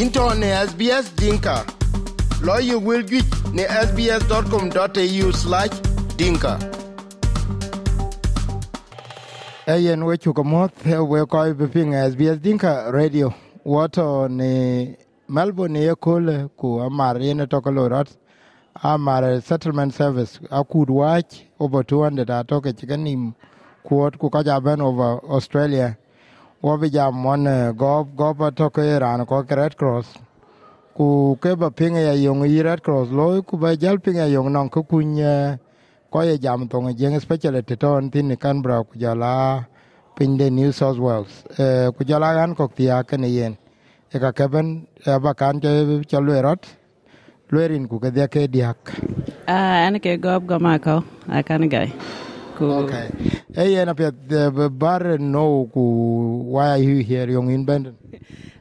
into ne SBS Dinka. Lawyer will get ne sbs.com.au slash dinka. Ayen we chuka moth we koi biping SBS Dinka Radio. Wato ne Melbourne ye kole ku amar yene tokalorot. Amar settlement service akud watch over 200 atoke chikanim kuot ku kajaben over Australia. Wabi jam mon go go ba to ke ran ko Red Cross. Ku ke ba pinga ya yong i Red Cross lo ku ba jal pinga yong non ku kunya ko ye jam tong jeng special te ton tin kan bra ku jala pin de New South Wales. Eh, ku jala gan ko tia ken yen. E ka keben e ba kan ke chalwerot. Lwerin ku ke dia ke diak. Ah, ana ke gob go mako. I kind guy. Cool. Okay. Hey, and up the bar no why are you here young in?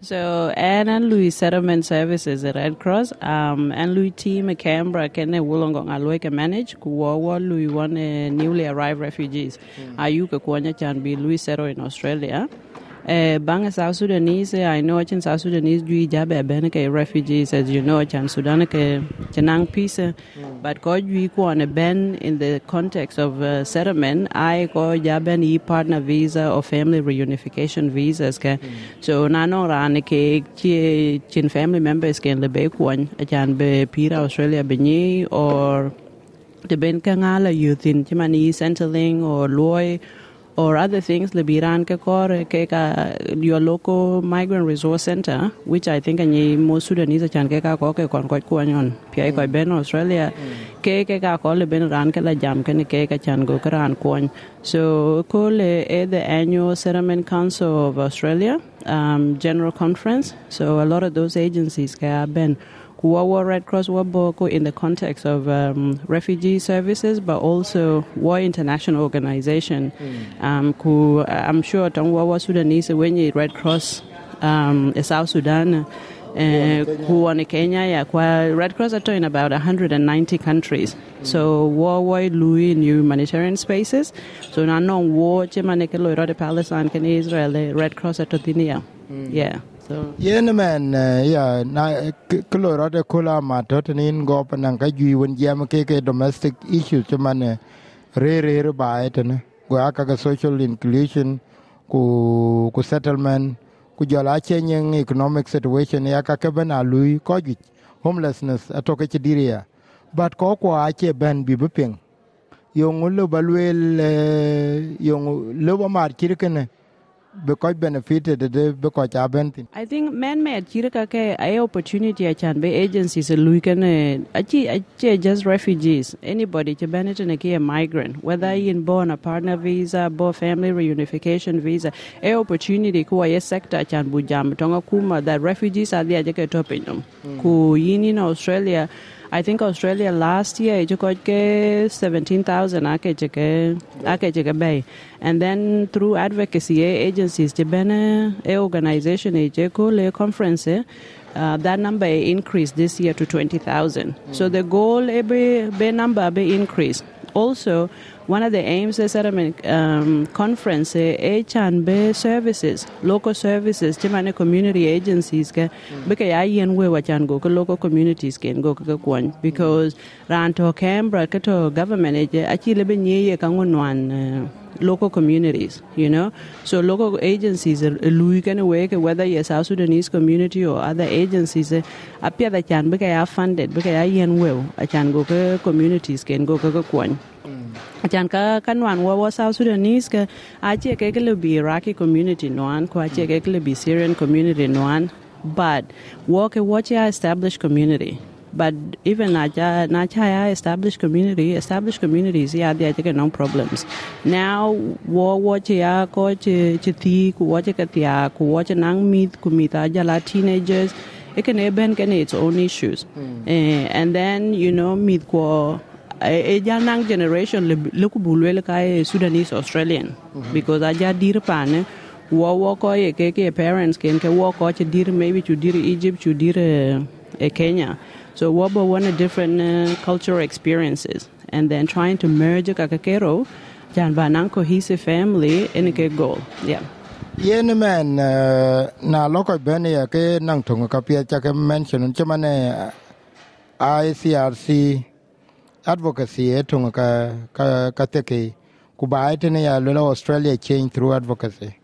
So, Anne and Louis Settlement Services at Red Cross, um, and Louis team Canberra, kene Wollongong aloy manage, kuwawa Louis one uh, newly arrived refugees. Are Ayuka kuanya chan be Louis Settle in Australia. Uh, bang South Sudanese, I know chan South Sudanese jui jabe beneke refugees, as you know, chan Sudan ke chanang peace, but ko jui ko a ben in the context of uh, settlement, I ko jaben e partner visa or family reunification visas ke. So nano rane ke chi chin family members ke lebe kwan, chan be pira Australia benye or the ben kangala youth in chimani centerling or loy or other things libiran ke kor ke ka your local migrant resource center which i think any mo sudanese chan ke ka ko ke kon ko kwanyon ben australia mm. ke ke ka ko ben ran ke la jam ke ne ke ka chan go kran kwan so ko le e the annual settlement council of australia um, general conference. So a lot of those agencies ke have been Kuwawa Red Cross Waboko in the context of um, refugee services, but also War International Organization. Um, ku, I'm sure Tangwawa Sudanese when you Red Cross um, in South Sudan. Uh, kuone Kenya ya kwa Red Cross are in about 190 countries. So war war lui in humanitarian spaces. So na no war chema ne kelo irode Palestine kan Israel Red Cross at Yeah. Yen men ya na kloro de kula ma tot nin go panang ka jui won jam ke ke domestic issues chman re re re ba etene go aka ga social inclusion ku ku settlement ku jola changing economic situation ya ka ke bana lui ko ju homelessness atoke chidiria but ko ko ache ben bi bi ping. Yo ngulo balwel yo ngulo mar kirkene because benefited de because abentin I think man-made kirika ke ay opportunity a chan be agencies lui kan achi achi just refugees anybody to benefit ke a migrant whether mm. in born a partner visa bo family reunification visa a opportunity ko ay sector chan bu jam tonga kuma that refugees are there ke topin mm. ku yin in Australia I think Australia last year it got ke 17,000 ake cheke ake bay. And then through advocacy eh, agencies a organization je conference eh, uh, that number eh, increased this year to 20,000 so the goal eh, be, be number be increased. Also one of the aims of settlement um, conference eh, chan be services local services chimane community agencies ke bika ya yen we wachan go ko local communities ken go kwan because ran to Canberra to government je achi le nye ye ka uh, local communities, you know. So local agencies, can work whether you're South Sudanese community or other agencies, appear that can be funded, because I yen well, I can go communities can go kwan. Achan ka kanwan wa wa South Sudanese ka ache ke ke be Iraqi community noan ko ache ke ke be Syrian community noan but work a watch ya established community but even naja ya established community established communities yeah they are no problems now wo watch ya ko che che ti ku watch ka tia ku watch nang mit ku mita jala teenagers it can even can its own issues eh, and then you know mit ko young generation look bulwel ka Sudanese Australian. Because aja dir pane wo wo ko ye ke ke parents ken ke wo ko che dir maybe to dir Egypt to dir uh, Kenya. So wo bo one different uh, cultural experiences. And then trying to merge ka kakero jan ba nan cohesive family in a goal. Yeah. Yen men na loko bene ya ke nang tonga ka pia cha ke mention chama ne ICRC advocacy e ka ka ka ku ite ne ya lo Australia change through advocacy.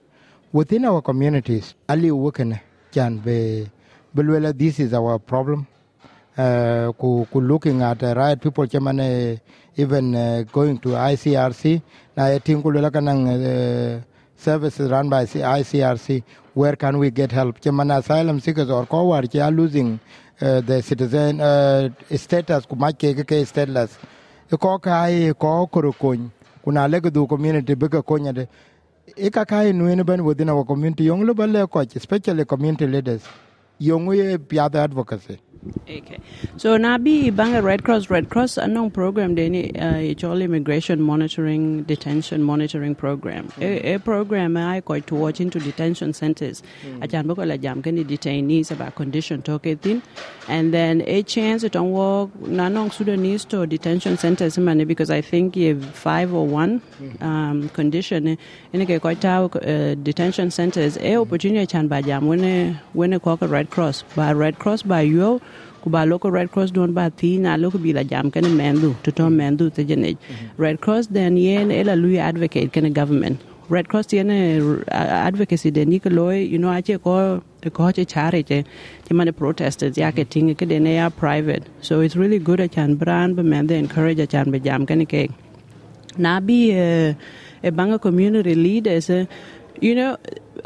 Within our communities ali woken can be belwela this is our problem. Uh, ku, ku looking at uh, right people chamane even uh, going to ICRC na kulela kanang uh, services run by ICRC where can we get help? Chamana asylum seekers or coward are losing uh, the citizen uh, status. Ku make ke ke stateless ko kai ko korokony kuna lege du community bega konya de. Ika kai nuene ban within our community. Yong lo balle ko especially community leaders. Yong ye piada advocacy Okay. So Nabi Banga Red Cross Red Cross anong program deni uh, immigration monitoring detention monitoring program. Mm. A, a program I go to watch into detention centers. Mm. Ajan boko la jam kani detainees about condition toke thin and then a chance it on work nanong Sudanese to detention centers man because I think you have five or one mm. um, condition in ke ko ta uh, detention centers a opportunity chan ba jam when when ko Red Cross by Red Cross ba yo ku local red cross don ba thi na local bi la jam kan mendu to to mendu te jene. Red cross then yen ela lui advocate kan government. Red cross yen advocacy de ni loy you know ache ko ko che chare che che mane protesters ya ke ting ke de ne ya private. So it's really good at can brand but men they encourage at can be jam kan ke. Na bi eh, e banga community leaders eh, you know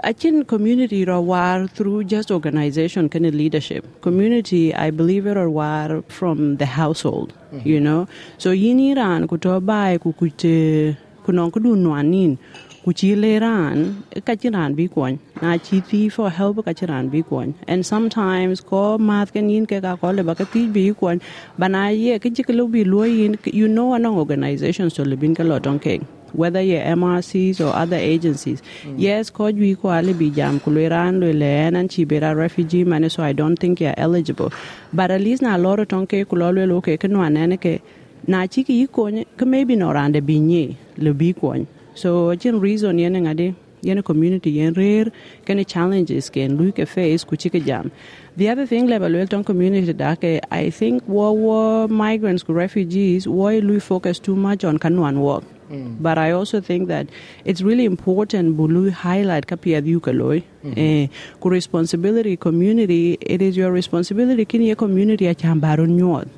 I think community or war through just organization kind of leadership. Community, I believe it or war from the household, mm-hmm. you know. So yini ran kutoba kukute kunong kudu nuanin kuchile ran kachiran bi kwan na chi for help kachiran bi kwan and sometimes ko math kan yin ke ka ko le ba ka ti bi kwan bana ye ke chikelo bi lo yin you know anong organizations to libin ka lotong ke whether you're MRCs or other agencies. Mm. Yes, could we quali be jam kulweran luen and chibera refugee money, so I don't think you're eligible. But at least na loro tonke kulolwe loke kenu anene na chiki yikonye ke maybe no rande binye le bi konye. So chin reason yene ngade yene community yen rare kene challenges ken luke face kuchike jam. The other thing level Wellington community dake I think war war migrants refugees why we focus too much on kanuan work. Mm. But I also think that it's really important bulu highlight kapia yukaloi. Mm-hmm. Eh, ku responsibility community, it is your responsibility kini community a chambaro nyod.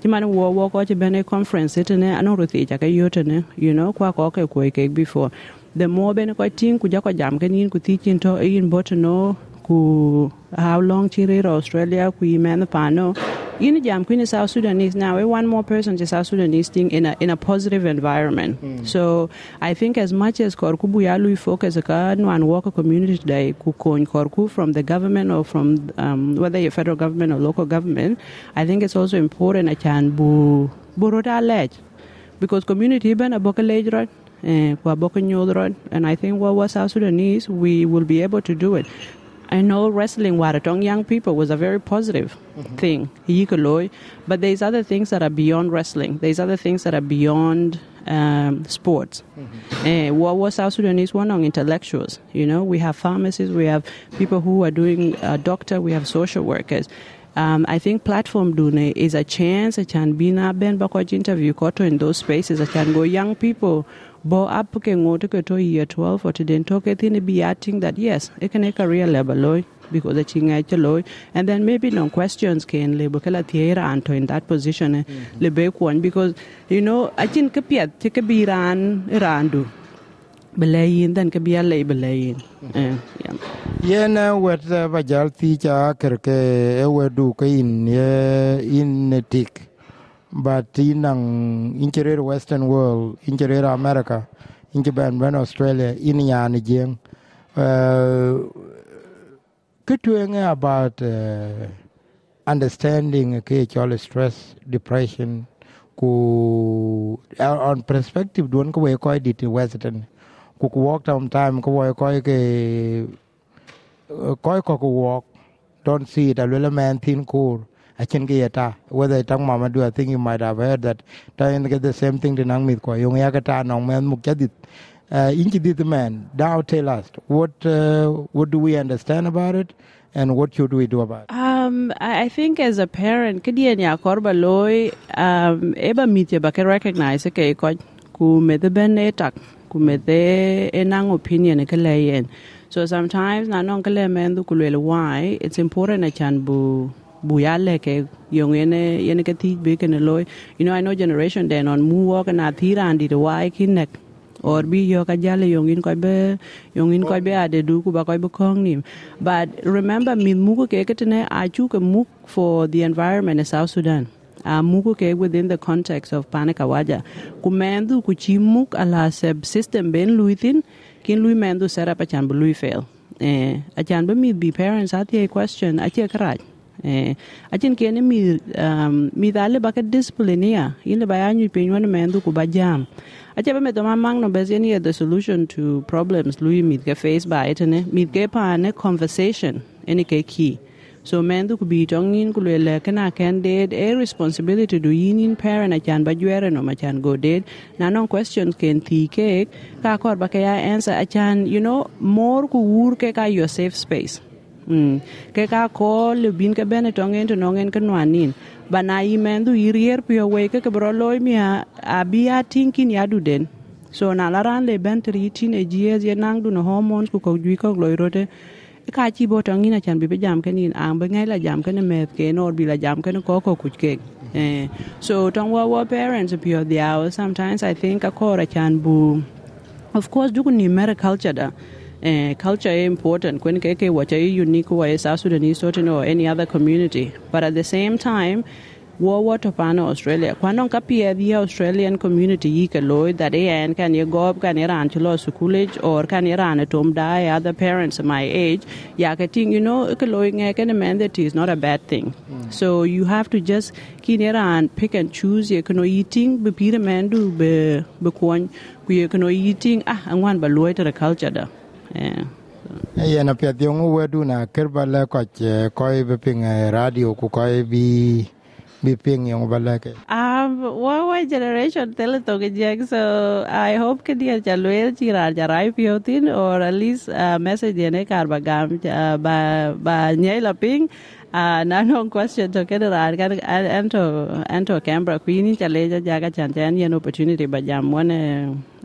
Chimani wo wo ko che bene conference itene ano ruthi cha ka yotene, you know, kwa ko ke ko ke before. The more bene ko tin ku ja ko jam kenin ku ti chin to in no ku how long chire Australia ku yimen pano in jam Queen South Sudanese now we one more person to South Sudanese thing in a in a positive environment. Mm. So I think as much as Korku Buyalu focus on and work a community today kukon Korku from the government or from um, whether you're federal government or local government, I think it's also important I can bu buroda lej because community ben a boka lej right and I think what was South Sudanese, we will be able to do it. I know wrestling Waratong young people was a very positive mm-hmm. thing. But there's other things that are beyond wrestling. There's other things that are beyond um, sports. Mm-hmm. Uh, what was South Sudanese one on intellectuals? You know, we have pharmacists, we have people who are doing uh, doctor, we have social workers. Um, I think platform dune is a chance. I can be na ben interview koto in those spaces. I can go young people bo up ke ngoto ke to year 12 or to den to ke thin be acting that yes it can a career level loy because the chinga loy and then maybe no questions can le bokala thiera anto in that position mm-hmm. le be kwon because you know i think ke piet ke bi ran randu belayin dan ke bia le belayin eh yen wet ba jal ti cha ker ke e wedu ke in in tik but inang incherer western world incherer america inche ben ben australia in yani jeng. Uh, kitwenge about uh, understanding ke stress depression ku uh, on perspective duon ko ko dit western. Ku ku walk time time ko we ko ke ko ko walk don't see it a little man thin core achen ke yata whether tang mama do i think you might have heard that ta in get the same thing to nang mit ko yung ya kata nong men muk jadit Uh, Inchi the man, now tell us what uh, what do we understand about it, and what should we do about it? Um, I think as a parent, kadi ya korba loy, um, eba mitya ba ke recognize ke ko ku me the ben ku me the enang opinion ke layen. So sometimes na non kele men du why it's important a chan bu buyale ke yung yene yene ke ti be ke loy. You know I know generation then on mu walk na thira andi the why kinek. Or bi yo ka jale in koy be yung in koy be ade du ku ba koy be but remember min mugo ke ketene a chu ke muk for the environment in South Sudan. A mugo ke within the context of panikawaja ku mendu ku chi muk ala seb system ben luithin kin lui mendu set up a chan bu lui fail. Eh a chan be parents at a question a che karaj eh achin kene mi um, mi dale ba discipline ya ile ba yanyu pe nyone mendu ku ba jam ache ba me to mamang no bes any the solution to problems. Lui mi ke face ba etene mi ke pa ne conversation. Any ke key. So mendu ku bi tongin ku le kana candidate a responsibility do yin parent a chan ba jwere no ma chan go date na non questions ken thi ke ka kor ba ke ya answer. A chan you know more ku wur ke ka your safe space Mm. ke ka ko le bin ke bene to ngen to ngen ke nwanin. Bana imendu irier pio we ke ke bro loy mi a abia tinkin ya duden so na laran le ben tri teenage years ye nang du no hormones ku ko ju ko loy rote. Ka chi bo to ngina chan bi jam ke nin ang be ngai la jam ke ne met ke no bi la jam ke ne ko ko kuch ke. Eh so tong wa wa parents pio the hour sometimes i think a ko ra chan bu. Of course du ni mere culture da uh, culture is important. When keke wacha unique wa South Sudanese or any other community. But at the same time wo wo to pana Australia. Kwano kapia the Australian community yi ka loy that en kan ye gob kan ye ran chlo schoolage or kan ye ran tom dai other parents of my age ya ka ting you know ka loy nge kan man that is not a bad thing. Mm. so you have to just kin ran pick and choose ye kono eating be pire man du be be kwon ku ye kono eating ah angwan ba loy to the culture da. yeah. Yen apiɛth yöŋ wedu na ker ba lɛ kɔc kɔc bi piŋ radio ku kɔc bi bi piŋ yöŋ ba lɛke Um, what what generation tell it okay, Jack? So I hope que dia chaluel chirar jarai piotin or at least uh, message ene kar ba gam uh, ba ba nyai la ping uh, na no question to ke rar kan ento ento Canberra queen chale ja jaga chan chan yen opportunity ba jam one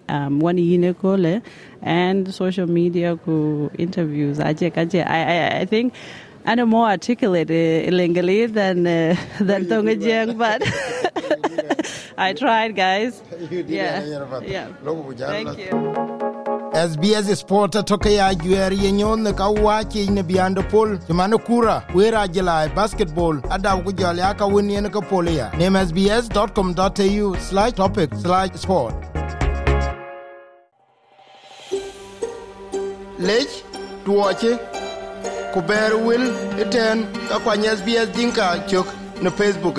um, one yine kole and social media ku interviews aje kaje. I, I I think I'm more articulate uh, illegally than uh, than Tonga but I tried, guys. Yeah, yeah. Thank you. SBS Sport toke ya juer ye nyon ne ka wache ne biando pol. Mano kura wera jela basketball. Ada ku jole aka wini ne ka pol ya. Name sbs.com.au lec duɔci ku bɛɛr wel eten ka kuany sbs diŋka cök ne facebook